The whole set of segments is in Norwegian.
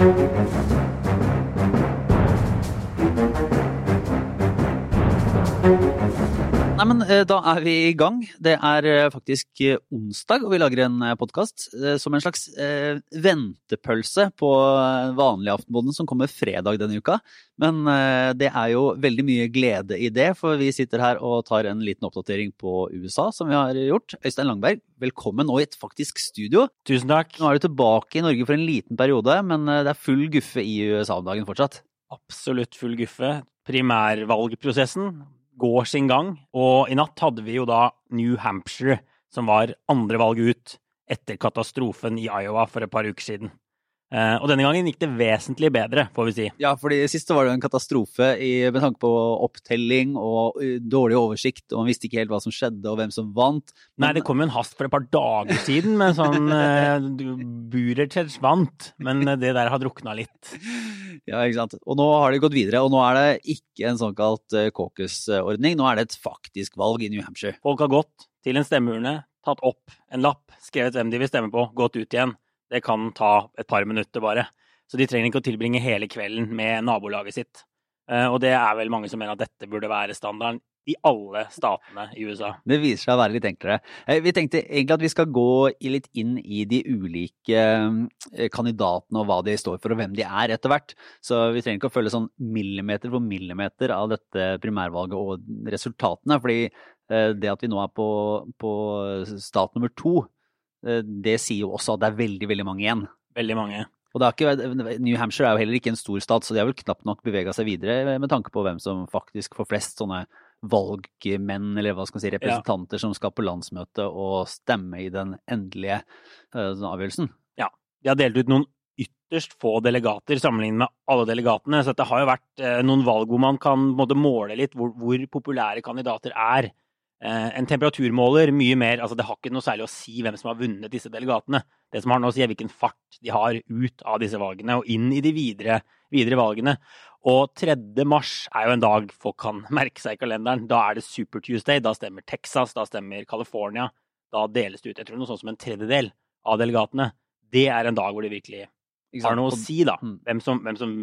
Thank you. Nei, men eh, Da er vi i gang. Det er eh, faktisk eh, onsdag, og vi lager en podkast som en slags eh, ventepølse på vanlig Aftenboden som kommer fredag denne uka. Men eh, det er jo veldig mye glede i det, for vi sitter her og tar en liten oppdatering på USA, som vi har gjort. Øystein Langberg, velkommen nå i et faktisk studio. Tusen takk. Nå er du tilbake i Norge for en liten periode, men det er full guffe i USA om dagen fortsatt. Absolutt full guffe. Primærvalgprosessen går sin gang. Og i natt hadde vi jo da New Hampshire, som var andre valg ut etter katastrofen i Iowa for et par uker siden. Eh, og denne gangen gikk det vesentlig bedre, får vi si. Ja, fordi sist var det en katastrofe i, med tanke på opptelling og uh, dårlig oversikt, og man visste ikke helt hva som skjedde og hvem som vant. Men... Nei, det kom jo en hast for et par dager siden med sånn uh, vant, men det der har drukna litt. Ja, ikke sant. Og nå har det gått videre, og nå er det ikke en såkalt caucus-ordning, nå er det et faktisk valg i New Hampshire. Folk har gått til en stemmeurne, tatt opp en lapp, skrevet hvem de vil stemme på, gått ut igjen. Det kan ta et par minutter, bare. Så de trenger ikke å tilbringe hele kvelden med nabolaget sitt. Eh, og det er vel mange som mener at dette burde være standarden i alle statene i USA. Det viser seg å være litt enklere. Eh, vi tenkte egentlig at vi skal gå litt inn i de ulike eh, kandidatene og hva de står for og hvem de er etter hvert. Så vi trenger ikke å følge sånn millimeter for millimeter av dette primærvalget og resultatene. fordi det at vi nå er på, på stat nummer to, det sier jo også at det er veldig, veldig mange igjen. Veldig mange. Og ikke, New Hampshire er jo heller ikke en stor stat, så de har vel knapt nok bevega seg videre med tanke på hvem som faktisk får flest sånne valgmenn, eller hva skal man si, representanter ja. som skal på landsmøte og stemme i den endelige uh, avgjørelsen. Ja. De har delt ut noen ytterst få delegater sammenlignet med alle delegatene. Så det har jo vært uh, noen valg hvor man kan måte, måle litt hvor, hvor populære kandidater er. Eh, en temperaturmåler mye mer altså Det har ikke noe særlig å si hvem som har vunnet disse delegatene. Det som har noe å si, er hvilken fart de har ut av disse valgene og inn i de videre, videre valgene. Og 3. mars er jo en dag folk kan merke seg i kalenderen. Da er det Super Tuesday. Da stemmer Texas, da stemmer California. Da deles det ut jeg tror noe sånt som en tredjedel av delegatene. Det er en dag hvor det virkelig har noe å si, da. Mm. Hvem som, hvem som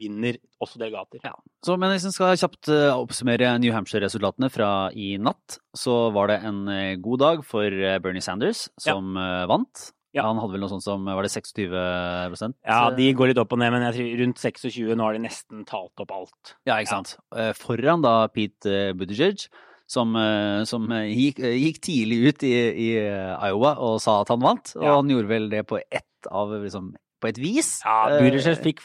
vinner også delegater. Ja. Så, men hvis en skal kjapt eh, oppsummere New Hampshire-resultatene fra i natt, så var det en eh, god dag for eh, Bernie Sanders, som ja. vant. Ja. Han hadde vel noe sånt som var det 26% Ja, de går litt opp og ned, men jeg tror rundt 26. Nå har de nesten talt opp alt. Ja, ikke sant. Ja. Foran da Pete Buttigieg, som, som gikk, gikk, tidlig ut i, i, Iowa og sa at han vant. Og han gjorde vel det på ett av liksom, på et vis. Ja, Buttigieg fikk,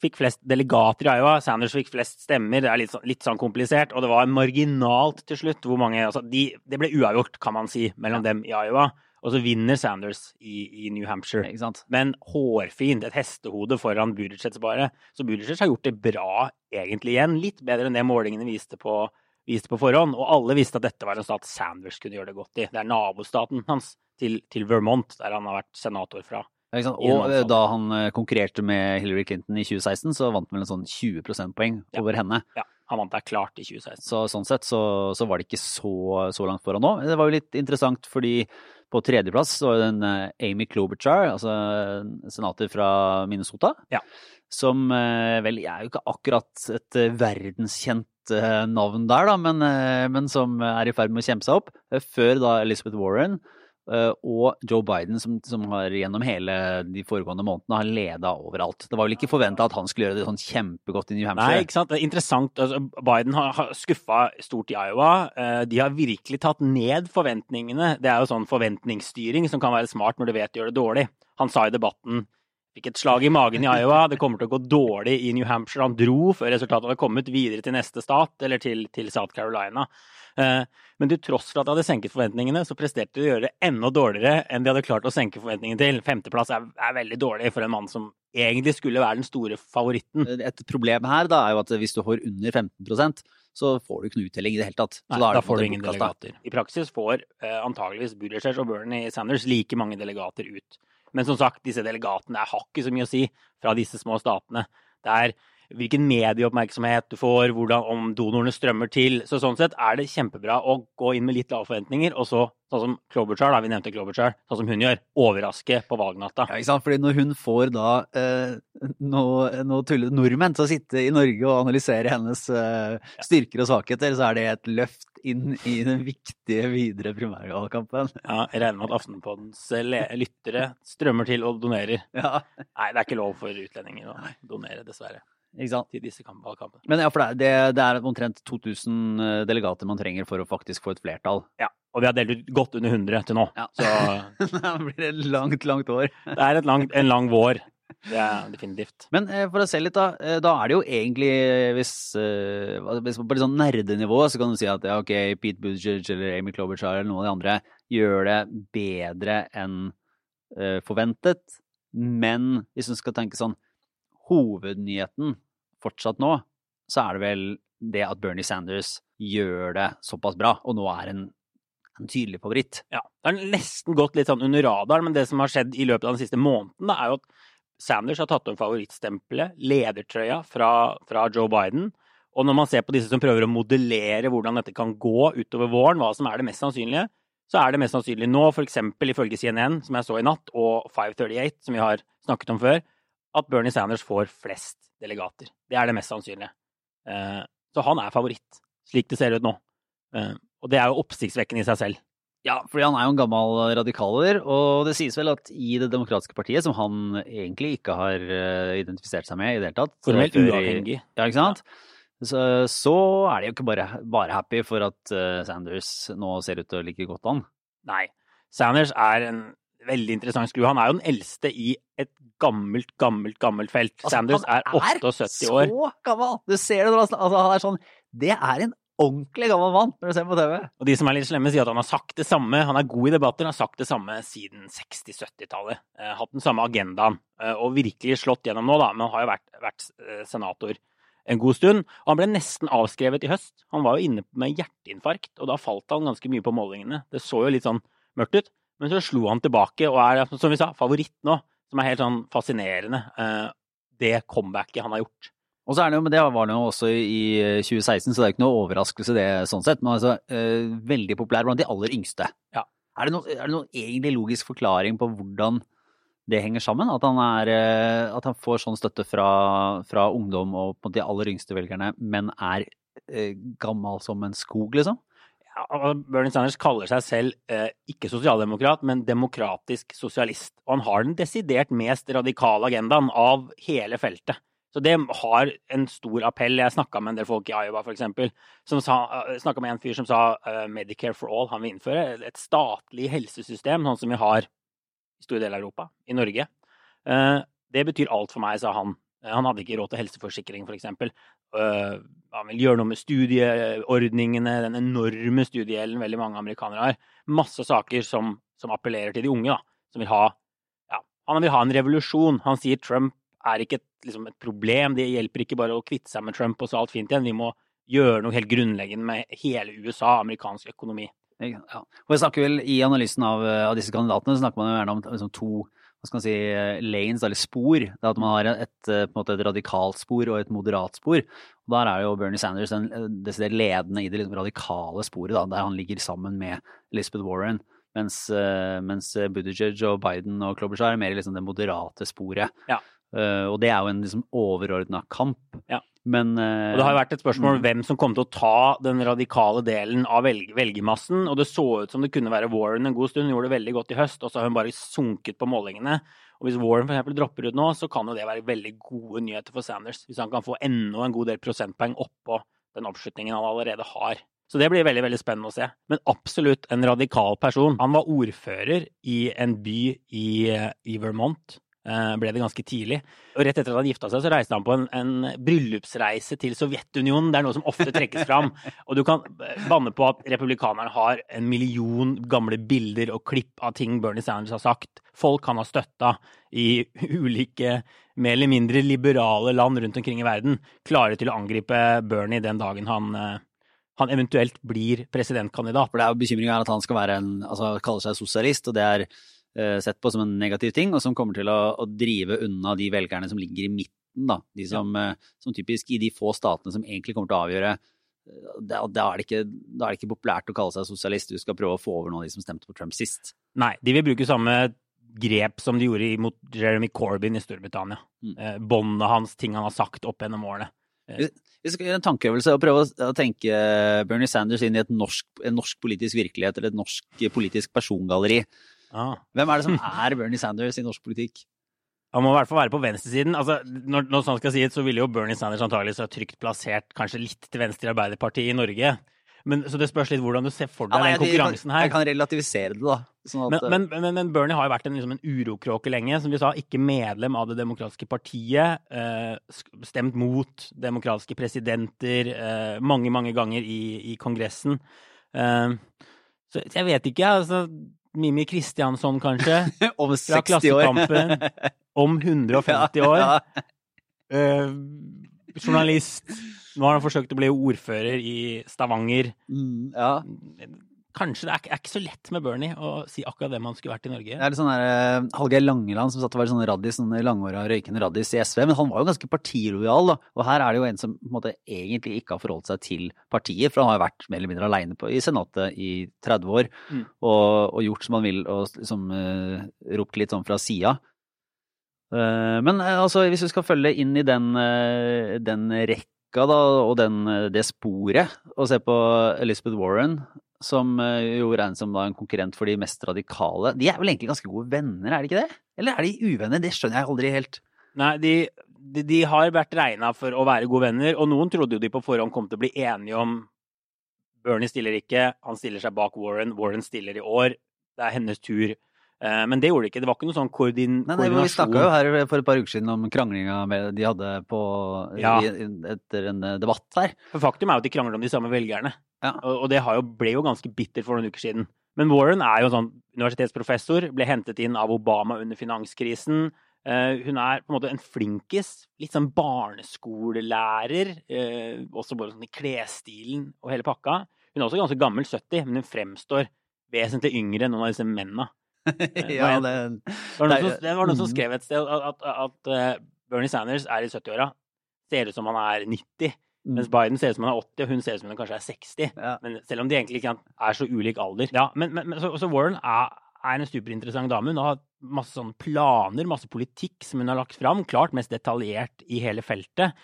fikk, flest delegater i Iowa, Sanders fikk flest stemmer. Det er litt, sånn, litt sånn komplisert. Og det var marginalt til slutt hvor mange altså, de, Det ble uavgjort, kan man si, mellom dem i Iowa. Og så vinner Sanders i, i New Hampshire. Men hårfint, et hestehode foran Buttigieg bare. Så Buttigieg har gjort det bra egentlig igjen. Litt bedre enn det målingene viste på, viste på forhånd. Og alle visste at dette var en stat Sanders kunne gjøre det godt i. Det er nabostaten hans til, til Vermont, der han har vært senator fra. Og da han eh, konkurrerte med Hillary Clinton i 2016, så vant han vel en sånn 20 prosentpoeng ja. over henne. Ja, han vant der klart i 2016. Så sånn sett så, så var det ikke så, så, langt foran nå. Det var jo litt interessant fordi på tredjeplass så var det en eh, Amy Klobuchar, altså senater fra Minnesota, ja. som eh, vel er jo ikke akkurat et verdenskjent navn der, da, men, men som er i ferd med å kjempe seg opp. Før da Elizabeth Warren og Joe Biden, som, som, har gjennom hele de foregående månedene har leda overalt. Det var vel ikke forventa at han skulle gjøre det sånn kjempegodt i New Hampshire? Nei, ikke sant. Det er interessant. Altså, Biden har, har skuffa stort i Iowa. Eh, de har virkelig tatt ned forventningene. Det er jo sånn forventningsstyring som kan være smart når du vet du gjør det dårlig. Han sa i debatten fikk et slag i magen i Iowa. Det kommer til å gå dårlig i New Hampshire. Han dro før resultatet hadde kommet videre til neste stat, eller til, til South Carolina. Eh, men til tross for at de hadde senket forventningene, så presterte de å gjøre det enda dårligere enn de hadde klart å senke forventningene til. Femteplass er, er veldig dårlig for en mann som egentlig skulle være den store favoritten. Et problem her da er jo at hvis du får under 15 så får du ikke noe uttelling i det hele tatt. Nei, da, da får du ingen delegater. I praksis får eh, antageligvis Buttigieg og Bernie Sanders like mange delegater ut. Men som sagt, disse delegatene har ikke så mye å si fra disse små statene. Det er hvilken medieoppmerksomhet du får, hvordan, om donorene strømmer til. Så sånn sett er det kjempebra å gå inn med litt lave forventninger, og så, sånn som Klobuchar, da, vi nevnte Klobuchar, sånn som hun gjør, overraske på valgnatta. Ja, ikke sant? Fordi når hun får da eh, noe, no tullete nordmenn til å sitte i Norge og analysere hennes eh, styrker og svakheter, så er det et løft inn i den viktige videre primærvalgkampen. Ja, jeg regner med at Aftenpoddens lyttere strømmer til og donerer. Ja. Nei, det er ikke lov for utlendinger å donere, dessverre. Ikke sant? Til disse valgkampene. Men ja, for det, det, det er omtrent 2000 delegater man trenger for å faktisk få et flertall. Ja, og vi har delt ut godt under 100 til nå. Ja. Så det blir et langt, langt år. det er et langt, en lang vår. Er definitivt. Men eh, for å se litt, da. eh, Da er det jo egentlig, hvis, eh, hvis På litt sånn nerdenivå så kan du si at ja, ok, Pete Buttigieg eller Amy Klobuchar eller noen av de andre gjør det bedre enn forventet. Men hvis du skal tenke sånn Hovednyheten fortsatt nå, så er det vel det at Bernie Sanders gjør det såpass bra, og nå er en, en tydelig favoritt. Ja, Det har nesten gått litt sånn under radaren, men det som har skjedd i løpet av den siste måneden, da, er jo at Sanders har tatt om favorittstempelet, ledertrøya, fra, fra Joe Biden. Og når man ser på disse som prøver å modellere hvordan dette kan gå utover våren, hva som er det mest sannsynlige, så er det mest sannsynlig nå, f.eks. ifølge CNN, som jeg så i natt, og 538, som vi har snakket om før, at Bernie Sanders får flest delegater. Det er det mest sannsynlige. Eh, så han er favoritt, slik det ser ut nå. Eh, og det er jo oppsiktsvekkende i seg selv. Ja, fordi han er jo en gammel radikaler, og det sies vel at i Det demokratiske partiet, som han egentlig ikke har eh, identifisert seg med i det hele tatt Formelt uavhengig. Ja, ikke sant? Så, så er de jo ikke bare, bare happy for at eh, Sanders nå ser ut til å like godt an. Nei. Sanders er en veldig interessant skrue. Han er jo den eldste i et gammelt, gammelt, gammelt felt. Altså, Sanders er 78 år. Han er så gammel! Du ser det når altså, han er sånn Det er en ordentlig gammel mann når du ser på TV. Og de som er litt slemme, sier at han har sagt det samme. Han er god i debatter, han har sagt det samme siden 60-70-tallet. Eh, hatt den samme agendaen. Eh, og virkelig slått gjennom nå, da. Men han har jo vært, vært eh, senator en god stund. Og han ble nesten avskrevet i høst. Han var jo inne med hjerteinfarkt, og da falt han ganske mye på målingene. Det så jo litt sånn mørkt ut. Men så slo han tilbake og er, som vi sa, favoritt nå. Som er helt sånn fascinerende. eh, Det comebacket han har gjort. Og så er det jo, men det var det jo også i eh, 2016, så det er ikke noe overraskelse det sånn sett. Men altså, eh, veldig populær blant de aller yngste. Ja. Er det, noe, er det noen egentlig logisk forklaring på hvordan det henger sammen? At han, er, eh, at han får sånn støtte fra, fra ungdom og på de aller yngste velgerne, men er eh, gammel som en skog, liksom? Ja, Bernie Sanders kaller seg selv eh, ikke sosialdemokrat, men demokratisk sosialist. Og han har den desidert mest radikale agendaen av hele feltet. Så det har en stor appell. Jeg snakka med en del folk i Iowa eksempel, som snakka med en fyr som sa uh, Medicare for all. Han vil innføre et statlig helsesystem, sånn som vi har i store deler av Europa, i Norge. Uh, det betyr alt for meg, sa han. Eh, Han hadde ikke råd til helseforsikring, f.eks. Uh, han vil gjøre noe med studieordningene, den enorme studiegjelden veldig mange amerikanere har. Masse saker som, som appellerer til de unge, da. Som vil ha ja, Han vil ha en revolusjon. Han sier Trump er ikke et, liksom et problem. Det hjelper ikke bare å kvitte seg med Trump og så alt fint igjen. Vi må gjøre noe helt grunnleggende med hele USA, amerikansk økonomi. Ja. Og jeg snakker vel I analysen av, eh, av disse kandidatene snakker man jo gjerne om liksom, to hva skal man si, eh, lanes, eller spor. Det at man har et, eh, måte et radikalt spor og et moderat spor. Og Der er jo Bernie Sanders den desidert ledende i det liksom radikale sporet, da, der han ligger sammen med Elizabeth Warren. Mens, mens Buttigieg og Biden og Klobuchar er mer liksom det moderate sporet. Ja. Eh, og det er jo en liksom overordna kamp. Ja. Men eh, Og det har jo vært et spørsmål Mm. hvem som kom til å ta den radikale delen av velg velgermassen. Og det så ut som det kunne være Warren en god stund. Hun gjorde det veldig godt i høst, og så har hun bare sunket på målingene. Og hvis Warren for eksempel dropper ut nå, så kan jo det være veldig gode nyheter for Sanders. Hvis han kan få enda en god del prosentpoeng oppå den oppslutningen han allerede har. Så det blir veldig veldig spennende å se. Men absolutt en radikal person. Han var ordfører i en by i, i Vermont. Eh, Ble det ganske tidlig. Og rett etter at han gifta seg, så reiste han på en, en bryllupsreise til Sovjetunionen. Det er noe som ofte trekkes fram. Og du kan banne på at republikanerne har en million gamle bilder og klipp av ting Bernie Sanders har sagt. Folk han har støtta i ulike mer eller mindre liberale land rundt omkring i verden, klare til å angripe Bernie den dagen han, eh, han eventuelt blir presidentkandidat. For det er jo bekymringa er at han skal være en, altså kaller seg sosialist, og det er sett på som en negativ ting, og som kommer til å, å drive unna de velgerne som ligger i midten da. De som, ja. som, typisk i de få statene som egentlig kommer til å avgjøre da, da, er ikke, da, er det ikke, populært å kalle seg sosialist. Du skal prøve å få over noen av de som stemte på Trump sist. Nei, de vil bruke samme grep som de gjorde mot Jeremy Corbyn i Storbritannia. Mm. Eh, Båndet hans, ting han har sagt opp gjennom årene. Eh. Vi skal gjøre en tankeøvelse og prøve å tenke Bernie Sanders inn i norsk, en norsk politisk virkelighet eller et norsk politisk persongalleri. Ah. Hvem er det som er Bernie Sanders i norsk politikk? Han må i hvert fall være på venstresiden. Altså, når, når sånn skal sies, så ville jo Bernie Sanders antakeligvis ha trygt plassert kanskje litt til venstre i Arbeiderpartiet i Norge. Men, så det spørs litt hvordan du ser for deg ja, nei, den konkurransen her. Jeg kan relativisere det, da. Sånn at, men, men, men, Bernie har jo vært en, liksom en urokråke lenge. Som vi sa, ikke medlem av Det demokratiske partiet. Eh, stemt mot demokratiske presidenter eh, mange, mange ganger i, i Kongressen. Eh, så jeg vet ikke, altså Mimi Kristiansson, kanskje? om 60 år. om 150 år. Ja, ja. Uh, journalist. Nå har han forsøkt å bli ordfører i Stavanger. Mm, ja. Kanskje det er, er, ikke så lett med Bernie å si akkurat hvem han skulle vært i Norge. Det er litt sånn der, uh, Hallgeir Langeland som satt og var sånn raddis, sånn langåra røykende raddis i SV, men han var jo ganske partilojal. da. Og her er det jo en som på en måte egentlig ikke har forholdt seg til partiet, for han har jo vært mer eller mindre aleine i Senatet i 30 år mm. og, og, gjort som han vil og liksom uh, ropt litt sånn fra sida. Uh, men altså, hvis vi skal følge inn i den, den rekka da, og den, det sporet, og se på Elizabeth Warren som eh, jo regnes som en konkurrent for de mest radikale. De er vel egentlig ganske gode venner, er de ikke det? Eller er de uvenner? Det skjønner jeg aldri helt. Nei, de, de, de har vært regna for å være gode venner, og noen trodde jo de på forhånd kom til å bli enige om Bernie stiller ikke, han stiller seg bak Warren, Warren stiller i år, det er hennes tur. Eh, men det gjorde det ikke. Det var ikke noe sånn koordin nei, nei, koordinasjon. Vi snakka jo her for et par uker siden om kranglinga de hadde på, ja. etter en debatt her. For Faktum er jo at de krangler om de samme velgerne. Ja. Og, det jo, ble jo ganske bitter for noen uker siden. Men Warren er jo en sånn universitetsprofessor, ble hentet inn av Obama under finanskrisen. Uh, hun er på en måte en flinkis. Litt sånn barneskolelærer. Også bare sånn i klesstilen og hele pakka. Hun er også ganske gammel, 70, men hun fremstår vesentlig yngre enn noen av disse mennene. ja, det, det, var som, det, var noen som, mm. skrev et sted at, at, at uh, Bernie Sanders er i 70-åra. Ser ut som han er 90. Mm. Mens Biden ser ut som han er 80, og hun ser ut som hun kanskje er 60. Ja. Men selv om de egentlig ikke er så ulik alder. Ja, men, men så, så, Warren er, er en superinteressant dame. Hun har masse sånne planer, masse politikk som hun har lagt fram. Klart mest detaljert i hele feltet.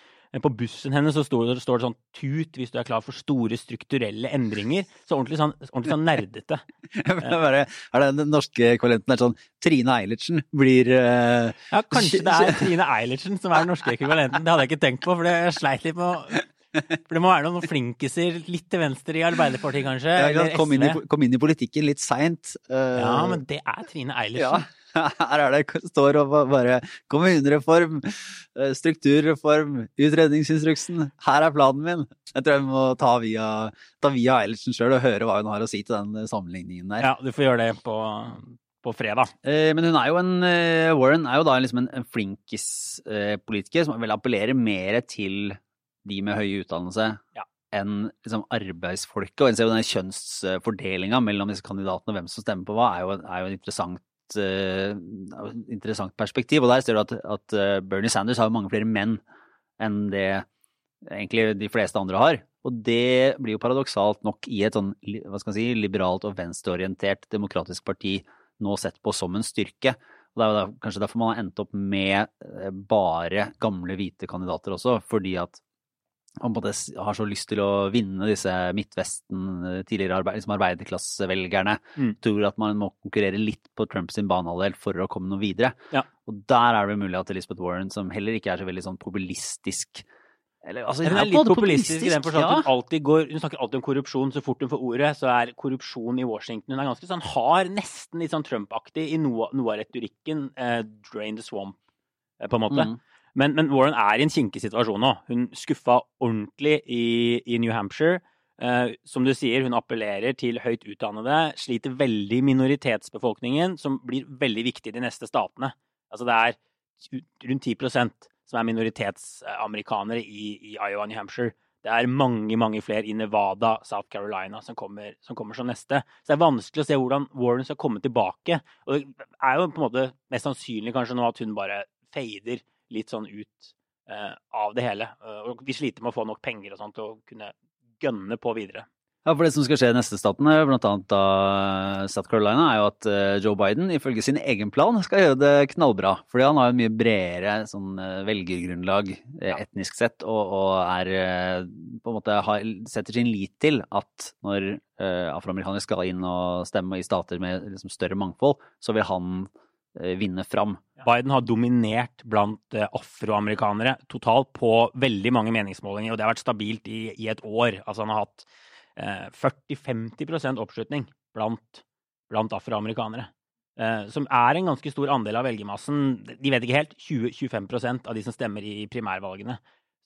På bussen hennes så står, det, står det sånn 'tut hvis du er klar for store strukturelle endringer'. Så ordentlig sånn, ordentlig sånn nerdete. Bare, er det den norske ekvivalenten er sånn Trine Eilertsen blir uh... Ja, kanskje det er Trine Eilertsen som er den norske ekvivalenten. Det hadde jeg ikke tenkt på, for jeg sleit litt med å for det må være noen flinkiser litt til venstre i Arbeiderpartiet, kanskje? Ja, kom, inn i, kom, inn i, politikken litt seint. Uh, ja, men det er Trine Eilertsen. Ja. Her er det står og bare kommunereform, eh, strukturreform, utredningsinstruksen. Her er planen min. Jeg tror jeg må ta via, ta via Eilertsen sjøl og høre hva hun har å si til den sammenligningen der. Ja, du får gjøre det på, på fredag. Eh, men hun er jo en eh, Warren er jo da liksom en, en flinkis-politiker som vel appellerer mer til de med høy utdannelse. Ja enn liksom, arbeidsfolket. Og en kjønnsfordelinga mellom disse kandidatene og hvem som stemmer på hva, er jo, er jo en interessant uh, interessant perspektiv. Og der ser du at, at uh, Bernie Sanders har mange flere menn enn det egentlig de fleste andre har. Og det blir jo paradoksalt nok i et sånn hva skal si, liberalt og venstreorientert demokratisk parti nå sett på som en styrke. Og Det er jo kanskje derfor man har endt opp med eh, bare gamle hvite kandidater også, fordi at han har så lyst til å vinne disse Midtvesten, eh, tidligere arbeid, liksom arbeiderklassevelgerne. Mm. Tror at man må konkurrere litt på Trumps banehalvdel for å komme noe videre. Ja. Og der er det mulig at Elizabeth Warren, som heller ikke er så veldig sånn populistisk eller, altså, hun, er litt populistisk, i den forstand ja. hun, alltid går, hun snakker alltid om korrupsjon. Så fort hun får ordet, så er korrupsjon i Washington Hun er ganske sånn hard, nesten litt sånn Trump-aktig i noe, noe, av retorikken. Eh, drain the swamp, eh, på en måte. Mm. Men, men, Warren er i en kinkig situasjon nå. Hun skuffa ordentlig i, i New Hampshire. Uh, som du sier, hun appellerer til høyt utdannede, sliter veldig minoritetsbefolkningen, som blir veldig viktig de neste statene. Altså det er rundt 10% som er minoritetsamerikanere i, i, Iowa og New Hampshire. Det er mange mange flere i Nevada, South Carolina, som kommer, som kommer, som neste. Så det er vanskelig å se hvordan Warren skal komme tilbake. Og det er jo på en måte mest sannsynlig kanskje nå at hun bare fader litt sånn ut eh, av det hele. Eh, og vi sliter med å få nok penger og sånt til å kunne gønne på videre. Ja, for Det som skal skje i neste staten, blant annet da South Carolina, er jo at eh, Joe Biden ifølge sin egen plan skal gjøre det knallbra. Fordi han har jo mye bredere sånn eh, velgergrunnlag etnisk sett, og, og er på en måte har, setter sin lit til at når uh, afroamerikanere skal inn og stemme i stater med liksom, større mangfold, så vil han vinne fram. Biden har dominert blant uh, afroamerikanere totalt på veldig mange meningsmålinger, og det har vært stabilt i, i et år. Altså han har hatt 40-50% oppslutning blant, blant afroamerikanere. Eh, som er en ganske stor andel av velgermassen. De vet ikke helt. 20-25% av de som stemmer i primærvalgene.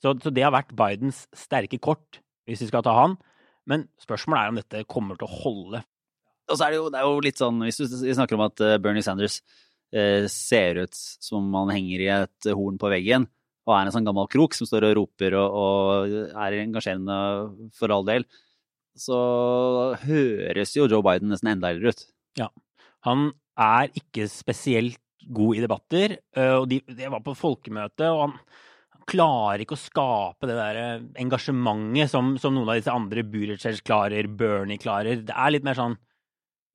Så, så, det har vært Bidens sterke kort, hvis vi skal ta han. Men spørsmålet er om dette kommer til å holde. Og så er det jo, det er jo litt sånn, Hvis vi snakker om at eh, Bernie Sanders eh, ser ut som man han henger i et horn på veggen, og er en sånn gammel krok som står og roper og, og er engasjerende for all del, så høres jo Joe Biden nesten enda eldre ut. Ja. Han er ikke spesielt god i debatter. Eh, og de, det var på folkemøte, og han, klarer ikke å skape det der eh, engasjementet som, som noen av disse andre Buttigieg klarer, Bernie klarer. Det er litt mer sånn,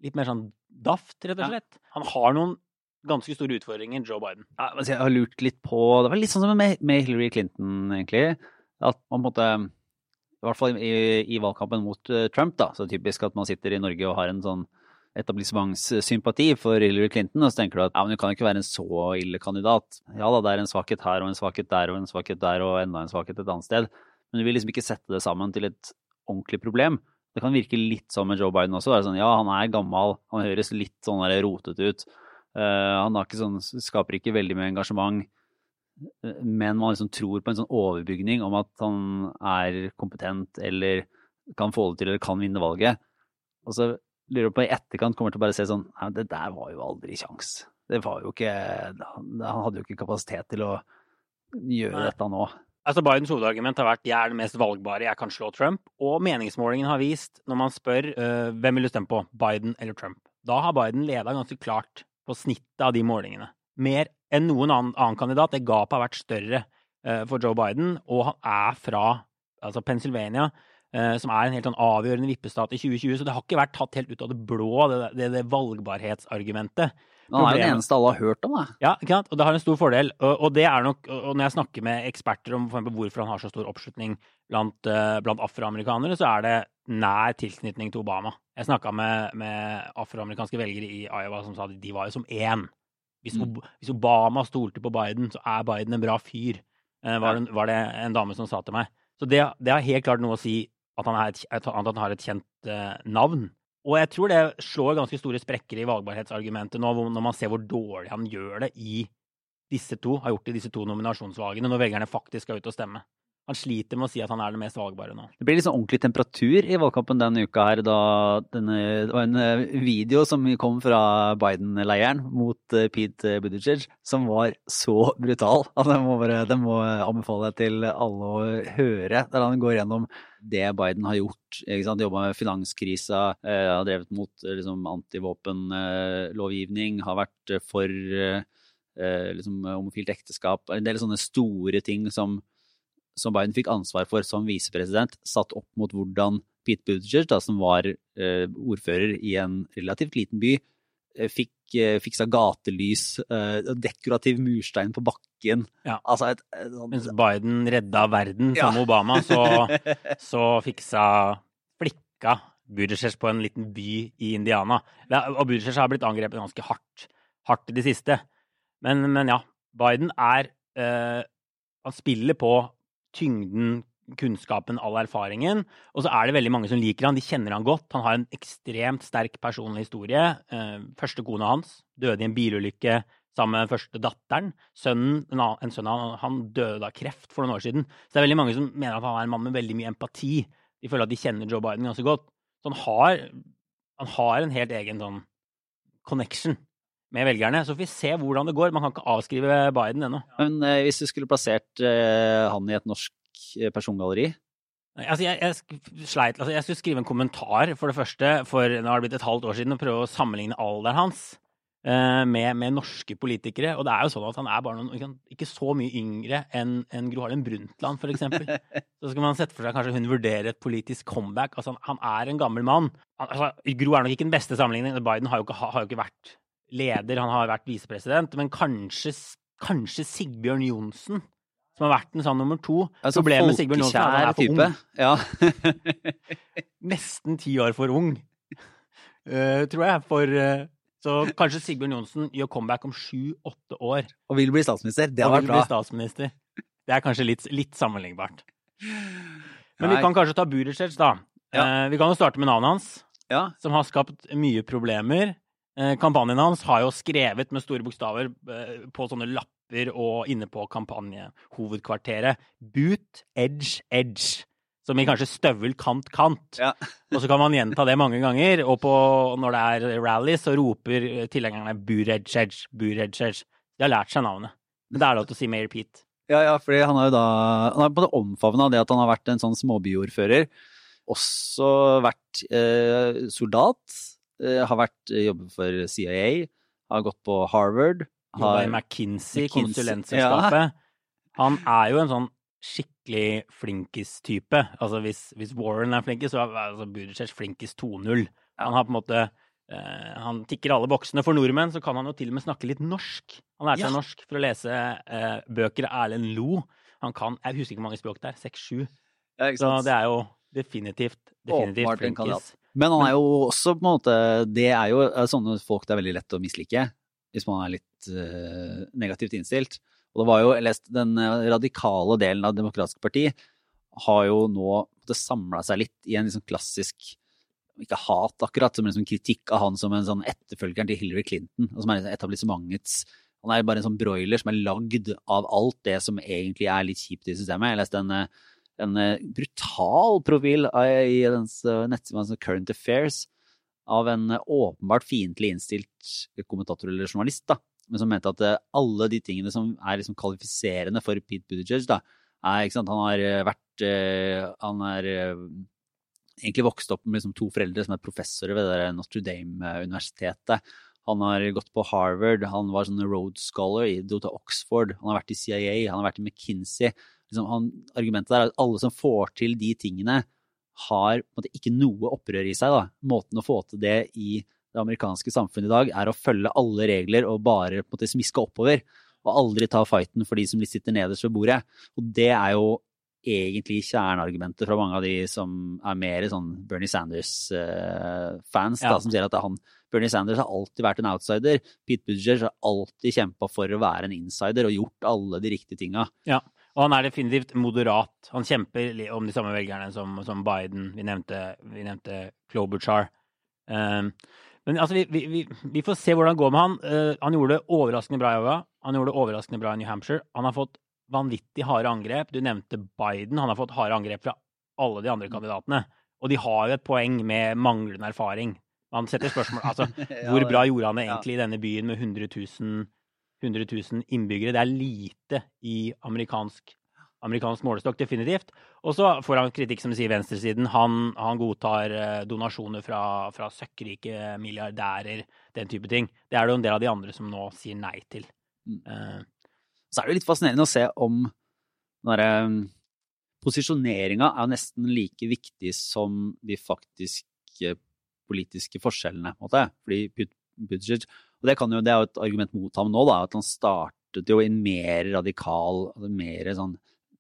litt mer sånn daft, rett og slett. Ja. Han har noen ganske store utfordringer, Joe Biden. Ja, jeg har lurt litt på Det var litt sånn som med, Hillary Clinton, egentlig. At man måte i hvert fall i, i, valgkampen mot uh, Trump, da, så typisk at man sitter i Norge og har en sånn etablissementssympati for Hillary Clinton, og så tenker du at ja, men du kan ikke være en så ille kandidat. Ja da, det er en svakhet her og en svakhet der og en svakhet der og enda en svakhet et annet sted, men du vil liksom ikke sette det sammen til et ordentlig problem. Det kan virke litt sånn med Joe Biden også. Det er sånn, ja, han er gammel, han høres litt sånn rotete ut. Uh, han ikke sånn, skaper ikke veldig mye engasjement men man liksom tror på en sånn overbygning om at han er kompetent eller kan få det til eller kan vinne valget. Og så lurer jeg på i etterkant kommer til å bare se sånn Nei, det der var jo aldri kjangs. Det var jo ikke Han hadde jo ikke kapasitet til å gjøre Nei. dette nå. Altså Bidens hovedargument har vært jeg er den mest valgbare, jeg kan slå Trump. Og meningsmålingen har vist, når man spør uh, hvem vil du stemme på, Biden eller Trump, da har Biden leda ganske klart på snittet av de målingene. Mer enn noen annen, annen kandidat. Det gapet har vært større uh, for Joe Biden, og han er fra altså Pennsylvania, uh, som er en helt sånn avgjørende vippestat i 2020. Så det har ikke vært tatt helt ut av det blå, det, det, det valgbarhetsargumentet. Han er den eneste alle har hørt om, da. Ja, ikke sant? og det har en stor fordel. Og, og det er nok, og når jeg snakker med eksperter om for hvorfor han har så stor oppslutning blant, uh, blant afroamerikanere, så er det nær tilknytning til Obama. Jeg snakka med, med afroamerikanske velgere i Iowa som sa at de var jo som én hvis, mm. hvis, Obama stolte på Biden, så er Biden en bra fyr, eh, var, det, var det en dame som sa til meg. Så det, det har helt klart noe å si at han, et, at han har et kjent uh, navn. Og jeg tror det slår ganske store sprekker i valgbarhetsargumentet nå, når man ser hvor dårlig han gjør det i disse to, har gjort det i disse to nominasjonsvalgene, når velgerne faktisk skal ut og stemme han sliter med å si at han er det mest valgbare nå. Det blir sånn ordentlig temperatur i valgkampen denne uka her, da denne, det var en eh, video som kom fra Biden-leiren mot eh, Pete Buttigieg, som var så brutal at den må, bare, den må anbefale til alle å høre, der han går gjennom det Biden har gjort. ikke sant? Jobba med finanskrisa, eh, har drevet mot eh, liksom, antivåpenlovgivning, har vært for eh, liksom, homofilt ekteskap. En del sånne store ting som som Biden fikk ansvar for som visepresident, satt opp mot hvordan Pete Buttigieg, da, som var eh, ordfører i en relativt liten by, eh, fikk eh, fiksa gatelys, eh, dekorativ murstein på bakken. Ja. Altså et, et, et, Mens Biden redda verden som. Obama, så, så fiksa flikka Buttigieg på en liten by i Indiana. Og Buttigieg har blitt angrepet ganske hardt, hardt i det siste. Men, men ja, Biden er eh, Han spiller på tyngden, kunnskapen, all erfaringen. Og så er det veldig mange som liker han. De kjenner han godt. Han har en ekstremt sterk personlig historie. Eh, første kona hans døde i en bilulykke sammen med første datteren. Sønnen, en sønn av han døde av kreft for noen år siden. Så det er veldig mange som mener at han er en mann med veldig mye empati. De føler at de kjenner Joe Biden ganske godt. Så han har, han har en helt egen sånn connection med velgerne. Så får vi se hvordan det går. Man kan ikke avskrive Biden ennå. Men eh, hvis du skulle plassert eh, han i et norsk eh, persongalleri? Altså, jeg, jeg, sleit, altså, jeg skulle skrive en kommentar, for det første, for nå har det blitt et halvt år siden, og prøve å sammenligne alderen hans. eh, med, med, norske politikere. Og det er jo sånn at han er bare noen, ikke så mye yngre enn en Gro Harlem Brundtland, for eksempel. Så skal man sette for seg kanskje hun vurderer et politisk comeback. Altså, han, han er en gammel mann. Altså, Gro er nok ikke den beste sammenligningen. Biden har jo ikke, har jo ikke vært leder, han har vært visepresident. Men kanskje, kanskje Sigbjørn Johnsen som har vært en sånn nummer to. Altså, Problemet med Sigbjørn Johnsen er at han er for type. ung. Ja. Nesten ti år for ung, uh, tror jeg. For, uh, så kanskje Sigbjørn Johnsen gjør comeback om sju-åtte år. Og vil bli statsminister. Det har vært bra. Bli statsminister. Det er kanskje litt, litt sammenlignbart. Men Nei. vi kan kanskje ta Buttigieg, da. Ja. Uh, vi kan jo starte med navnet hans, ja. som har skapt mye problemer. Kampanjen hans har jo skrevet med store bokstaver på sånne lapper og inne på kampanjehovedkvarteret. Boot, edge, edge. Som i kanskje støvel, kant, kant. Ja. og så kan man gjenta det mange ganger. Og på, når det er rally, så roper tilhengerne boot, edge, edge, boot, edge, edge. De har lært seg navnet. Men det er lov til å si Mayor Pete. Ja, ja, fordi han har jo da Han har på det omfavna det at han har vært en sånn småbyordfører. Også vært eh, soldat. Eh, har vært eh, jobbet for CIA. Har gått på Harvard Har jobba i McKinsey, konsulentselskapet. Ja. Han er jo en sånn skikkelig flinkis-type. Altså hvis, hvis, Warren er flinkis, så er altså Buttigieg flinkis 2.0. Han har på en måte eh, Han tikker alle boksene. For nordmenn så kan han jo til og med snakke litt norsk. Han lærte ja. seg norsk for å lese eh, bøker av Erlend Lo. Han kan Jeg husker ikke hvor mange språk det er. Seks-sju. Ja, så det er jo definitivt, definitivt flinkis. Men han er jo også på en måte Det er jo sånne folk det er veldig lett å mislike hvis man er litt uh, negativt innstilt. Og det var jo, jeg lest, Den eh, radikale delen av Det demokratiske parti har jo nå samla seg litt i en liksom klassisk ikke hat akkurat, som en liksom kritikk av han som en sånn etterfølgeren til Hillary Clinton. og som er etablissementets Han er bare en sånn broiler som er lagd av alt det som egentlig er litt kjipt i systemet. Jeg leste en, en brutal profil i dens nettside Current Affairs av en åpenbart fiendtlig innstilt kommentator eller journalist, da, men som mente at eh, alle de tingene som er liksom kvalifiserende for Pete Buttigieg, da, er ikke sant, Han har eh, vært eh, Han er egentlig vokst opp med liksom to foreldre som er professorer ved Notre Dame-universitetet. Han har gått på Harvard, han var sånn road scholar i til Oxford, han har vært i CIA, han har vært i McKinsey. Liksom, han, argumentet der er at alle som får til de tingene, har måte, ikke noe opprør i seg. Da. Måten å få til det i det amerikanske samfunnet i dag, er å følge alle regler og bare måte, smiske oppover. Og aldri ta fighten for de som sitter nederst ved bordet. Og det er jo egentlig kjerneargumentet fra mange av de som er mer sånn Bernie Sanders-fans, ja. som sier at han, Bernie Sanders har alltid vært en outsider. Pete Buttigieg har alltid kjempa for å være en insider og gjort alle de riktige tinga. Ja. Og han er definitivt moderat. Han kjemper om de samme velgerne som, som Biden. Vi nevnte, vi nevnte Klobuchar. Um, men altså, vi, vi, vi, får se hvordan det går med han. Uh, han gjorde det overraskende bra i Iowa. Han gjorde det overraskende bra i New Hampshire. Han har fått vanvittig harde angrep. Du nevnte Biden. Han har fått harde angrep fra alle de andre kandidatene. Og de har jo et poeng med manglende erfaring. Man setter spørsmål altså, Hvor bra gjorde han det egentlig i denne byen med 100 000 100 000 innbyggere. Det er lite i amerikansk, amerikansk målestokk, definitivt. Og så får han kritikk, som sier venstresiden. Han, han godtar eh, donasjoner fra, fra søkkrike milliardærer, den type ting. Det er det jo en del av de andre som nå sier nei til. Mm. Uh, så er det jo litt fascinerende å se om den derre mm, Posisjoneringa er nesten like viktig som de faktiske politiske forskjellene. Måte. Fordi Buttigieg og det, jo, det, er jo et argument mot ham nå, da, at han startet jo i en mer radikal, altså mer sånn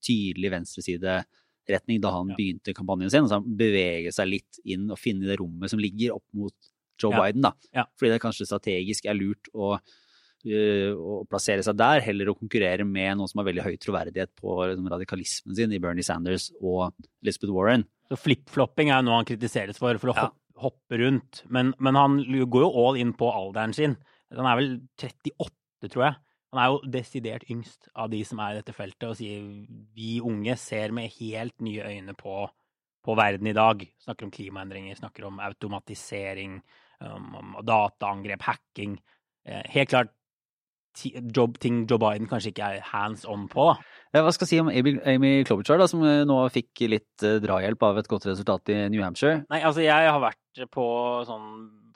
tydelig venstresideretning da han ja. begynte kampanjen sin. Så han beveger seg litt inn og finner det rommet som ligger opp mot Joe ja. Biden. da. Ja. Fordi det kanskje strategisk er lurt å, uh, å, plassere seg der, heller å konkurrere med noen som har veldig høy troverdighet på liksom, radikalismen sin i Bernie Sanders og Elizabeth Warren. Så flip-flopping er noe han kritiseres for, for å hoppe hoppe rundt. Men, men, han går jo all in på alderen sin. Han er vel 38, tror jeg. Han er jo desidert yngst av de som er i dette feltet, og sier vi unge ser med helt nye øyne på, på verden i dag. Snakker om klimaendringer, snakker om automatisering, um, dataangrep, hacking. Eh, helt klart jobb, ting Joe Biden kanskje ikke er hands on på. Hva skal jeg si om Amy, Klobuchar, da, som eh, nå fikk litt uh, drahjelp av et godt resultat i New Hampshire? Nei, altså jeg har vært på sånn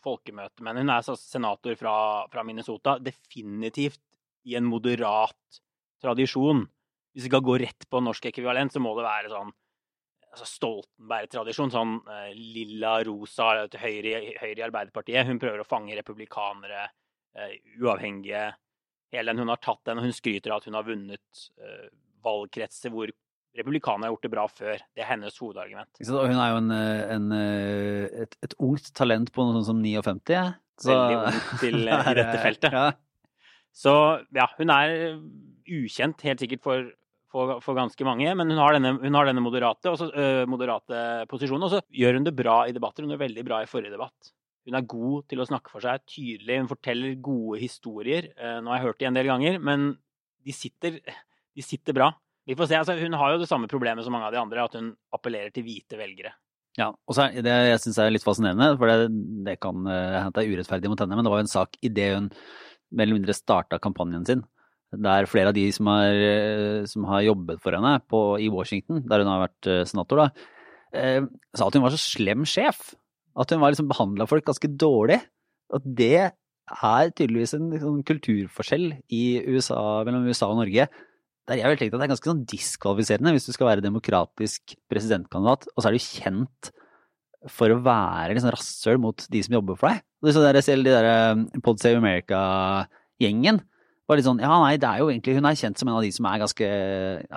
folkemøte, men hun er senator fra, fra Minnesota. Definitivt i en moderat tradisjon. Hvis vi skal gå rett på norsk ekvivalent, så må det være sånn altså Stoltenberg-tradisjon. Sånn uh, lilla rosa til høyre, høyre, i Arbeiderpartiet. Hun prøver å fange republikanere, uh, uavhengige. Hele den hun har tatt den, og hun skryter av at hun har vunnet uh, valgkretser hvor republikanerne har gjort det bra før. Det er hennes hovedargument. Hun er jo en, eh, en, eh, et, et, ungt talent på noe sånt som 59. Så... Veldig ung til i dette feltet. Ja. Så ja, hun er ukjent helt sikkert for for, for, ganske mange. Men hun har denne, hun har denne moderate, også, øh, moderate, posisjonen. Og så gjør hun det bra i debatter. Hun gjør veldig bra i forrige debatt. Hun er god til å snakke for seg, tydelig. Hun forteller gode historier. Uh, nå har jeg hørt det en del ganger, men de sitter, de sitter bra. Vi får se. Altså, hun har jo det samme problemet som mange av de andre, at hun appellerer til hvite velgere. Ja, og så er det jeg syns er litt fascinerende, for det, det kan hende uh, det er urettferdig mot henne, men det var jo en sak idet hun mer eller mindre starta kampanjen sin der flere av de som har, eh, som har jobbet for henne på, i Washington, der hun har vært eh, senator, da, eh, sa at hun var så slem sjef. At hun var liksom behandla folk ganske dårlig. At det er tydeligvis en liksom, kulturforskjell USA, mellom USA og Norge. Der jeg vil tenke at det er ganske sånn diskvalifiserende hvis du skal være demokratisk presidentkandidat, og så er du kjent for å være liksom rasshøl mot de som jobber for deg. Det er sånn der, selv de der Pod Save America-gjengen var litt sånn Ja, nei, det er jo egentlig Hun er kjent som en av de som er ganske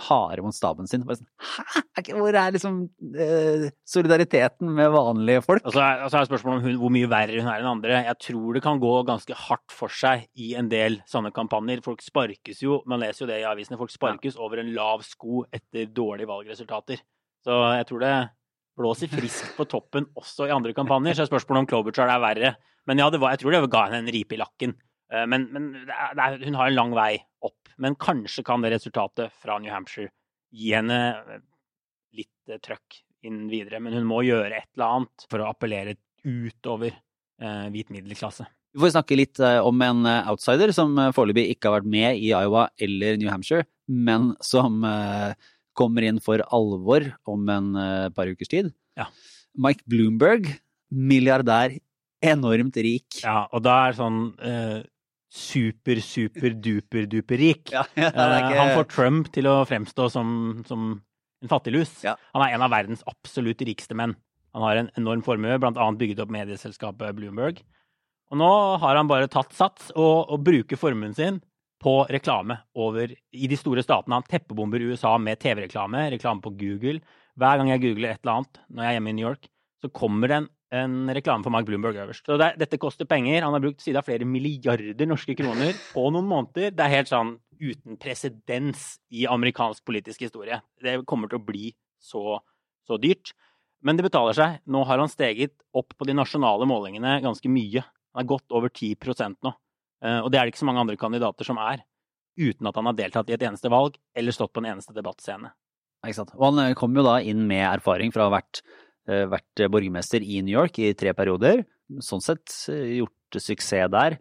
harde mot staben sin. Bare sånn, Hæ? Hvor er liksom eh, solidariteten med vanlige folk? Og så er, er spørsmålet om hun, hvor mye verre hun er enn andre. Jeg tror det kan gå ganske hardt for seg i en del sånne kampanjer. Folk sparkes jo, man leser jo det i avisene, folk sparkes ja. over en lav sko etter dårlige valgresultater. Så jeg tror det blåser friskt på toppen også i andre kampanjer. Så er spørsmålet om Klobuchar er verre. Men ja, var, jeg tror det ga henne en ripe i lakken. Eh, men, men det er, hun har en lang vei opp. Men kanskje kan det resultatet fra New Hampshire gi henne eh, litt eh, trøkk inn videre. Men hun må gjøre et eller annet for å appellere utover eh, hvit middelklasse. Vi får snakke litt om en outsider som foreløpig ikke har vært med i Iowa eller New Hampshire, men som kommer inn for alvor om en par ukers tid. Ja. Mike Bloomberg, milliardær, enormt rik. Ja, og da er sånn eh, super, super, duper, duper rik. Ja, ja, ikke... Han får Trump til å fremstå som, som en fattiglus. Ja. Han er en av verdens absolutt rikeste menn. Han har en enorm formue, bl.a. bygget opp medieselskapet Bloomberg. Og nå har han bare tatt sats og, og bruker formuen sin på reklame over i de store statene. Han teppebomber USA med TV-reklame, reklame på Google. Hver gang jeg googler et eller annet når jeg er hjemme i New York, så kommer det en en reklame for Mark Bloomberg øverst. Så det, dette koster penger. Han har brukt siden av flere milliarder norske kroner på noen måneder. Det er helt sånn uten presedens i amerikansk politisk historie. Det kommer til å bli så, så dyrt. Men det betaler seg. Nå har han steget opp på de nasjonale målingene ganske mye. Han er godt over 10 nå. Eh, og det er det ikke så mange andre kandidater som er. Uten at han har deltatt i et eneste valg eller stått på en eneste debattscene. Og han kom jo da inn med erfaring fra å ha vært Eh, vært borgermester i New York i tre perioder. Sånn sett eh, gjort suksess der.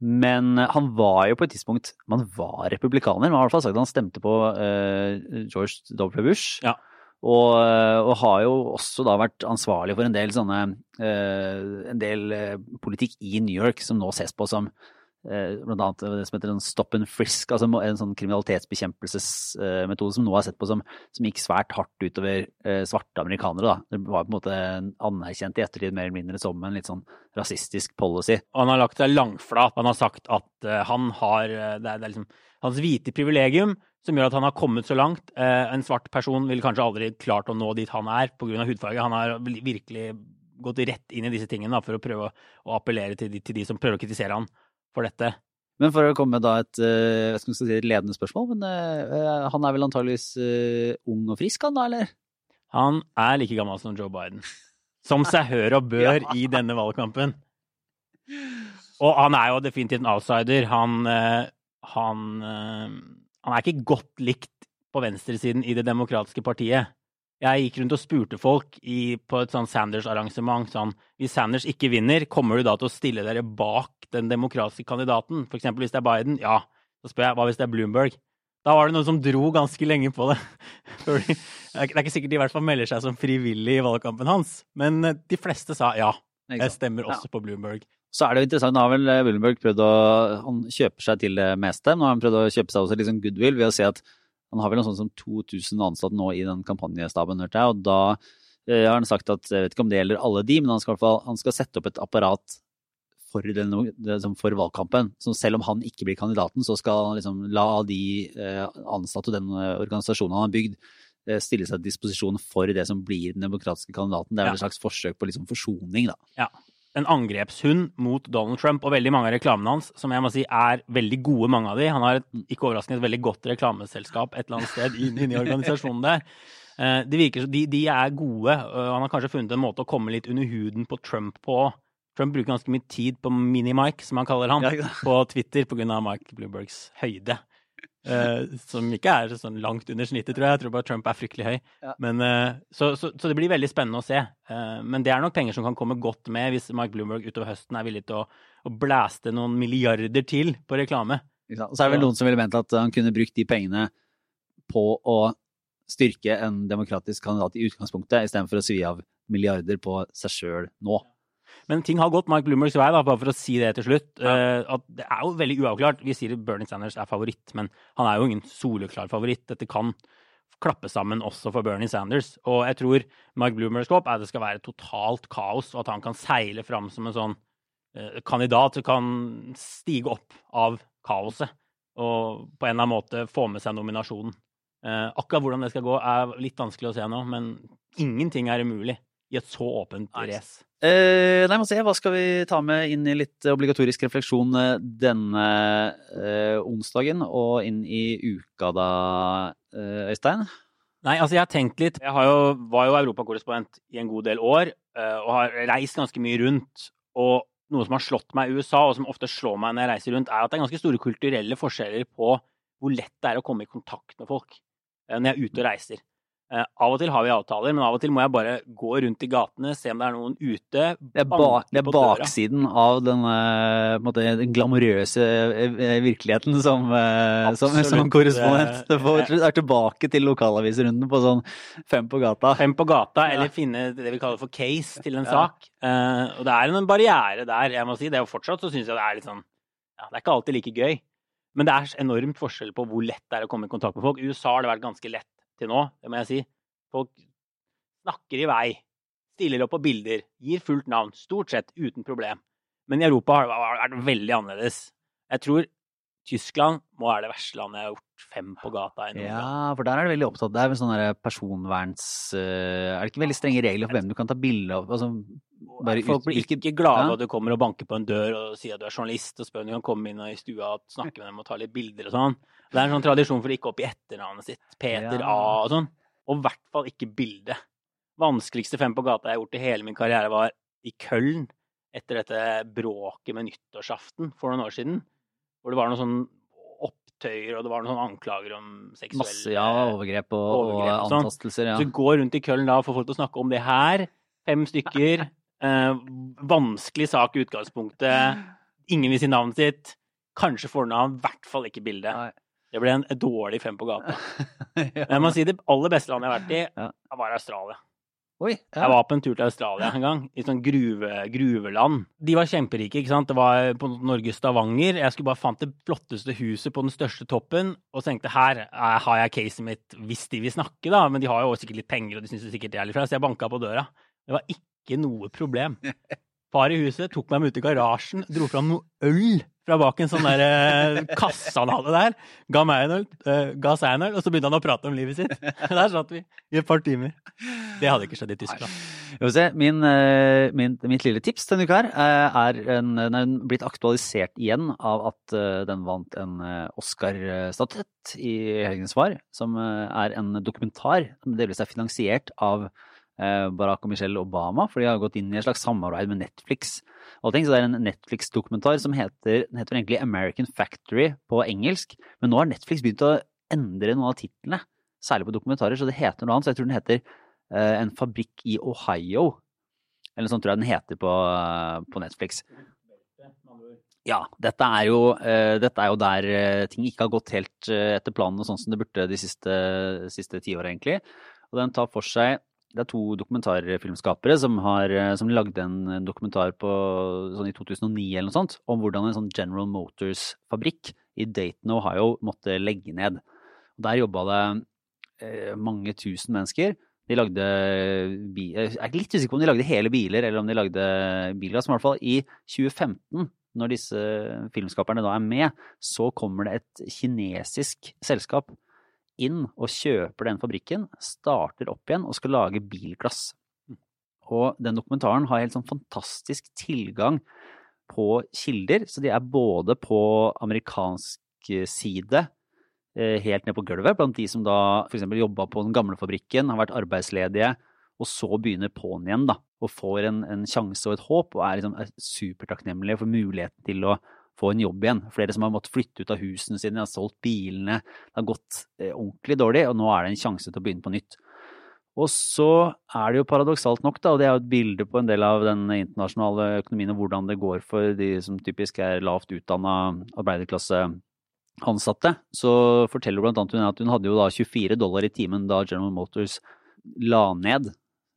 Men han var jo på et tidspunkt Man var republikaner. Man har i hvert fall sagt at han stemte på uh, George W. Bush. Ja. Og, og, har jo også da vært ansvarlig for en del sånne En del politikk i New York som nå ses på som Eh, blant annet det som heter en stop and frisk, altså en sånn kriminalitetsbekjempelsesmetode som nå er sett på som, som gikk svært hardt utover eh, svarte amerikanere. Da. Det var på en måte anerkjent i ettertid mer eller mindre som en litt sånn rasistisk policy. Han har lagt seg langflat. Han har sagt at han har det er, det er liksom hans hvite privilegium som gjør at han har kommet så langt. En svart person ville kanskje aldri klart å nå dit han er pga. hudfarge. Han har virkelig gått rett inn i disse tingene da, for å prøve å appellere til de, til de som prøver å kritisere han for dette. Men for å komme med da et, uh, si, et ledende spørsmål, men uh, han er vel antageligvis uh, ung og frisk, han da, eller? Han er like gammel som Joe Biden. Som seg hør og bør ja. i denne valgkampen. Og han er jo definitivt en outsider. Han, han, han er ikke godt likt på venstresiden i Det demokratiske partiet. Jeg gikk rundt og spurte folk i, på et sånn Sanders-arrangement sånn Hvis Sanders ikke vinner, kommer du da til å stille dere bak den demokratiske kandidaten? For eksempel hvis det er Biden? Ja. Så spør jeg hva hvis det er Bloomberg? Da var det noen som dro ganske lenge på det. det er ikke sikkert de i hvert fall melder seg som frivillig i valgkampen hans, men eh, de fleste sa ja. Jeg stemmer også på Bloomberg. Så er det jo interessant, nå har vel Bloomberg prøvd å Han kjøper seg til det meste. Nå har han prøvd å kjøpe seg også litt liksom goodwill ved å si at han har vel noe sånt som 2000 ansatte nå i den kampanjestaben, hørte jeg. Og da eh, har han sagt at jeg vet ikke om det gjelder alle de, men han skal, han skal sette opp et apparat for, den, som for valgkampen. Så selv om han ikke blir kandidaten, så skal han liksom la de eh, ansatte og den eh, organisasjonen han har bygd, stille seg til disposisjon for det som blir den demokratiske kandidaten. Det er vel Ja. et slags forsøk på liksom forsoning, da. En angrepshund mot Donald Trump og veldig mange av reklamene hans, som jeg må si er veldig gode, mange av de. Han har et, ikke overraskende et veldig godt reklameselskap et eller annet sted inn, i organisasjonen der. De, virker de, de er gode. Han har kanskje funnet en måte å komme litt under huden på Trump på. Trump bruker ganske mye tid på Mini-Mike, som han kaller han, på Twitter pga. Mike Bloombergs høyde. Eh, som ikke er sånn langt under snittet, tror jeg. Jeg tror bare Trump er fryktelig høy. Ja. Men, uh, så, så, så det blir veldig spennende å se. Uh, men det er nok penger som kan komme godt med hvis Mike Bloomberg utover høsten er villig til å, å blæste noen milliarder til på reklame. Så er det vel noen som ville ment at han kunne brukt de pengene på å styrke en demokratisk kandidat i utgangspunktet, istedenfor å svi av milliarder på seg sjøl nå. Men ting har gått Mike Bloombergs vei, da, bare for å si det til slutt. eh, at det er jo veldig uavklart. Vi sier at Bernie Sanders er favoritt, men han er jo ingen soleklar favoritt. Dette kan klappe sammen også for Bernie Sanders. Og jeg tror Mike Bloombergs håp er at det skal være totalt kaos, og at han kan seile fram som en sånn uh, kandidat som kan stige opp av kaoset og på en eller annen måte få med seg nominasjonen. Uh, akkurat hvordan det skal gå, er litt vanskelig å se nå, men ingenting er umulig i et så åpent race. Eh, nei, må se, hva skal vi ta med inn i litt obligatorisk refleksjon eh, denne eh, onsdagen og inn i uka da, eh, Øystein? Nei, altså jeg har tenkt litt. Jeg har jo, var jo europakorrespondent i en god del år eh, og har reist ganske mye rundt. Og noe som har slått meg i USA, og som ofte slår meg når jeg reiser rundt, er at det er ganske store kulturelle forskjeller på hvor lett det er å komme i kontakt med folk eh, når jeg er ute og reiser. Eh, Av og til har vi avtaler, men av og til må jeg bare gå rundt i gatene, se om det er noen ute. Det er, ba, det er baksiden av den, eh, måte, den glamorøse eh, virkeligheten som, som, som korrespondent. Får- er tilbake til lokalavisrunden på sånn fem på gata. Fem på gata, Ja. eller finne det vi kaller for case til en Ja. sak. Eh, og det er en barriere der, jeg må si. Det er jo fortsatt så syns jeg det er litt sånn ja, Det er ikke alltid like gøy. Men det er enormt forskjell på hvor lett det er å komme i kontakt med folk. I USA har det vært ganske lett til nå, det må jeg si. Folk snakker i vei, stiller opp på bilder, gir fullt navn, stort sett uten problem. Men i Europa har det vært veldig annerledes. Jeg tror Tyskland må være det verste landet jeg har gjort fem på gata i Norge. Ja, for der er det veldig opptatt. Det er vel sånn personverns... eh, er det ikke veldig strenge regler for hvem du kan ta bilde av? Altså, bare Folk blir ikke glade Ja. du kommer og banker på en dør og sier at du er journalist, og spør om du kan komme inn i stua og snakke med dem og ta litt bilder og sånn. Det er en sånn tradisjon for å ikke oppgi etternavnet sitt. Peter Ja. A og sånn. Og i hvert fall ikke bilde. Vanskeligste fem på gata jeg har gjort i hele min karriere, var i Køln etter dette bråket med nyttårsaften for noen år siden. Hvor det var noen sånn opptøyer, og det var noen sånne anklager om seksuelle Masse ja, overgrep og, overgrep og og sånn. antastelser. Ja. så du går rundt i Køln da og får folk til å snakke om det her. Fem stykker. Eh, vanskelig sak i utgangspunktet. Ingen vil si navnet sitt. Kanskje fornavn, i hvert fall ikke bilde. Det ble en dårlig fem på gata. ja. Men jeg må si det aller beste landet jeg har vært i, Ja. var Australia. Oi, ja. Jeg var på en tur til Australia en gang, i sånn gruve, gruveland. De var kjemperike, ikke sant. Det var på Norges Stavanger. Jeg skulle bare fant det flotteste huset på den største toppen, og tenkte her eh, har jeg caset mitt hvis de vil snakke, da. Men de har jo også sikkert litt penger, og de syns sikkert det er litt flaut, så jeg banka på døra. Det var ikke noe problem. Far i huset tok meg med ut i garasjen, dro fram noe øl fra bak en sånn der eh, kasse han hadde der. Ga meg en øl, eh, ga seg en øl, og så begynte han å prate om livet sitt. Der satt vi i et par timer. Det hadde ikke skjedd i Tyskland. Se. Min, eh, min, mitt lille tips denne uka her er en, den er blitt aktualisert igjen av at den vant en Oscar-statuett i helgens svar, som er en dokumentar som delvis er finansiert av Barack og Michelle Obama, for de har gått inn i et slags samarbeid med Netflix. Og ting, så det er en Netflix-dokumentar som heter, den heter egentlig American Factory på engelsk, men nå har Netflix begynt å endre noen av titlene, særlig på dokumentarer, så det heter noe annet, så jeg tror den heter uh, En fabrikk i Ohio. Eller sånn tror jeg den heter på, uh, på Netflix. Ja, dette er jo, uh, dette er jo der eh, ting ikke har gått helt eh, etter planen og sånn som det burde de siste, siste tiåra, egentlig. Og den tar for seg det er to dokumentarfilmskapere som, har, eh, som lagde en dokumentar på, sånn i 2009 eller noe sånt, om hvordan en sånn General Motors-fabrikk i Dayton, Ohio måtte legge ned. Der jobba det eh, mange tusen mennesker. De lagde Jeg er litt usikker på om de lagde hele biler, eller om de lagde bilglass. Men i hvert fall i 2015, når disse filmskaperne da er med, så kommer det et kinesisk selskap inn og kjøper den fabrikken, starter opp igjen og skal lage bilglass. Og den dokumentaren har helt sånn fantastisk tilgang på kilder, så de er både på amerikansk side, eh, helt ned på gulvet, blant de som da f.eks. jobba på den gamle fabrikken, har vært arbeidsledige, og så begynner på'n igjen, da, og får en, en, sjanse og et håp, og er liksom supertakknemlige for muligheten til å få en jobb igjen. Flere som har måttet flytte ut av husene sine, har solgt bilene. Det har gått eh, ordentlig dårlig, og nå er det en sjanse til å begynne på nytt. Og så er det jo paradoksalt nok, da, og det er jo et bilde på en del av den internasjonale økonomien og hvordan det går for de som typisk er lavt utdanna arbeiderklasseansatte, så forteller blant annet hun at hun hadde jo da 24 dollar i timen da General Motors la ned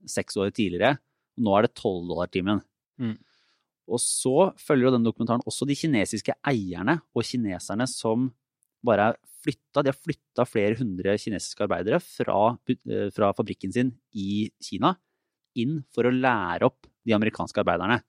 seks år tidligere. Nå er det 12 dollar timen. Mm. Og så følger jo den dokumentaren også de kinesiske eierne og kineserne som bare er flytta. De har flytta flere hundre kinesiske arbeidere fra, eh, fra, fabrikken sin i Kina inn for å lære opp de amerikanske arbeiderne.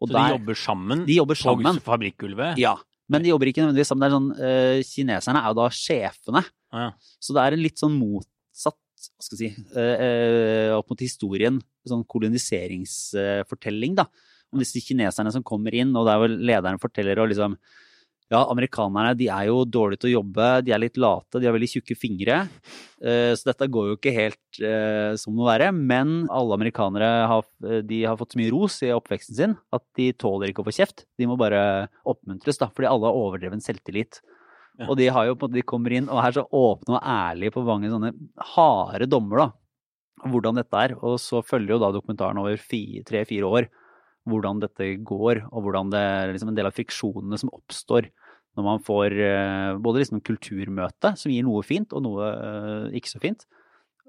Og så der, de jobber sammen de jobber sammen. på fabrikkgulvet? Ja. Men de jobber ikke nødvendigvis sammen. Sånn, uh, kineserne er jo da sjefene. Ah, ja. Så det er en litt sånn motsatt hva skal jeg si, uh, opp mot historien, sånn koloniseringsfortelling, da om disse kineserne som kommer inn, og det er vel lederen forteller og liksom ja, amerikanerne de er jo dårlige til å jobbe, de er litt late, de har veldig tjukke fingre. Uh, så dette går jo ikke helt uh, som det må være. Men alle amerikanere har, de har fått så mye ros i oppveksten sin at de tåler ikke å få kjeft. De må bare oppmuntres, da, fordi alle har overdreven selvtillit. Ja. Og de, har jo, de kommer inn og er så åpne og ærlige på mange sånne harde dommer, da. Hvordan dette er. Og så følger jo da dokumentaren over tre-fire år hvordan dette går, og hvordan det er liksom en del av friksjonene som oppstår når man får eh, både liksom kulturmøte, som gir noe fint, og noe eh, ikke så fint,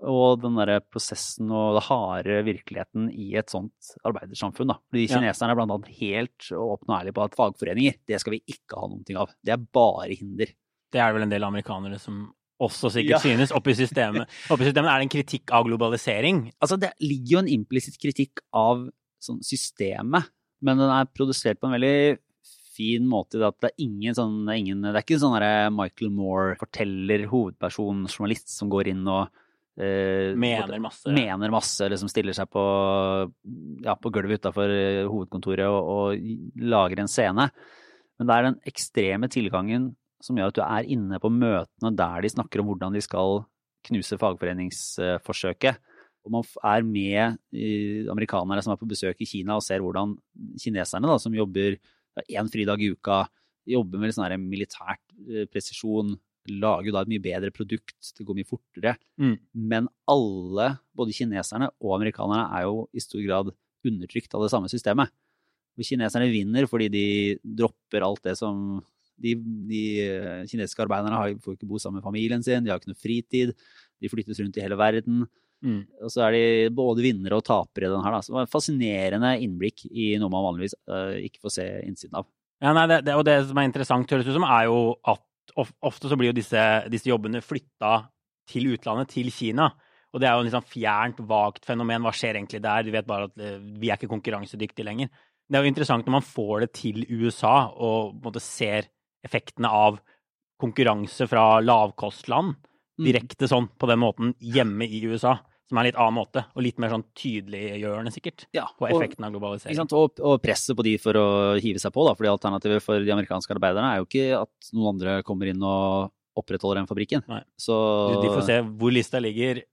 og den der prosessen og den harde virkeligheten i et sånt arbeidersamfunn. Da. De kineserne er blant annet helt åpne og ærlige på at fagforeninger, det skal vi ikke ha ting av. Det er bare hinder. Det er vel en del amerikanere som også sikkert ja. synes. Oppi systemet. oppi systemet er det en kritikk av globalisering? Altså, det ligger jo en implisitt kritikk av sånn systemet, men den er produsert på en veldig fin måte. At det er ingen sånn, ingen, det er ikke sånn Michael Moore, forteller, hovedperson, journalist som går inn og eh, mener masse. Mener masse, liksom stiller seg på, ja, på gulvet utafor eh, hovedkontoret og, og, lager en scene. Men det er den ekstreme tilgangen som gjør at du er inne på møtene der de snakker om hvordan de skal knuse fagforeningsforsøket og man er med amerikanere som er på besøk i Kina og ser hvordan kineserne, da, som jobber én fridag i uka, jobber med sånn militært eh, presisjon, lager da et mye bedre produkt, det går mye fortere. Mm. Men alle, både kineserne og amerikanerne, er jo i stor grad undertrykt av det samme systemet. Kineserne vinner fordi de dropper alt det som de, de eh, kinesiske arbeiderne har, får ikke bo sammen med familien sin, de har ikke noe fritid, de flyttes rundt i hele verden. Mm. Og så er de både vinnere og tapere i den her. Da. Så det var en fascinerende innblikk i noe man vanligvis uh, ikke får se innsiden av. Ja, nei, det, det, og det som er interessant, høres ut som, er jo at ofte så blir jo disse, disse jobbene flytta til utlandet, til Kina. Og det er jo en liksom fjernt, vagt fenomen. Hva skjer egentlig der? De vet bare at eh, vi er ikke konkurransedyktige lenger. Det er jo interessant når man får det til USA og måte ser effektene av konkurranse fra lavkostland mm. direkte sånn på den måten hjemme i USA som er en litt annen måte, og litt mer sånn tydeliggjørende, sikkert, ja, på effekten av globalisering. Og, og, presset på de for å hive seg på, da, fordi alternativet for de amerikanske arbeiderne er jo ikke at noen andre kommer inn og opprettholder den fabrikken. Så De får se hvor lista ligger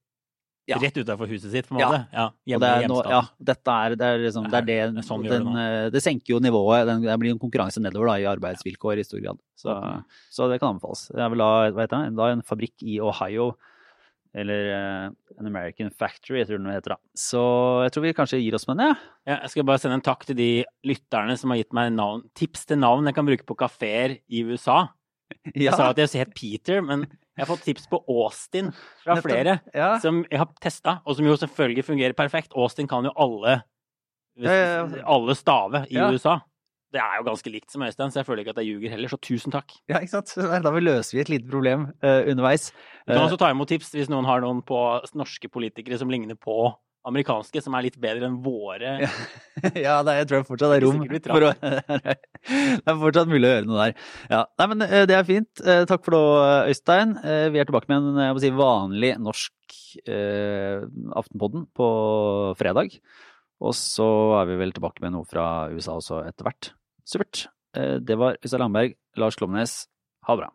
ja. rett utafor huset sitt, på en måte. Ja, ja hjemme er hjemstaden. Ja, dette er, det, er liksom, det, er det, det, sånn den, det, det, senker jo nivået. Den, det blir en konkurranse nedover da, i arbeidsvilkår i stor grad. Så, så det kan anbefales. Jeg vil ha, hva heter det, da en fabrikk i Ohio eller uh, An American Factory, jeg tror den heter. da. Så jeg tror vi kanskje gir oss med det. Ja, jeg skal bare sende en takk til de lytterne som har gitt meg navn, tips til navn jeg kan bruke på kafeer i USA. Ja. Jeg sa at jeg het Peter, men Jeg har fått tips på Austin fra flere Ja. som jeg har testa, og som jo selvfølgelig fungerer perfekt. Austin kan jo alle, Ja, ja, ja. alle stave i Ja. USA. Det er jo ganske likt som Øystein, så jeg føler ikke at jeg ljuger heller, så tusen takk. ja, ikke sant. Da løser vi et lite problem uh, underveis. Du kan Eh, også ta imot tips hvis noen har noen på norske politikere som ligner på amerikanske, som er litt bedre enn våre. Ja. ja, det er, jeg tror fortsatt det er rom for å Det er fortsatt mulig å gjøre noe der. Ja, nei, men eh, det er fint. Takk for det, Øystein. Vi er tilbake med en jeg må si, vanlig norsk eh, Aftenpodden på fredag. Og så er vi vel tilbake med noe fra USA også etter hvert. Supert. Eh, Det var Øystein Langberg, Lars Klomnes. Ha det bra.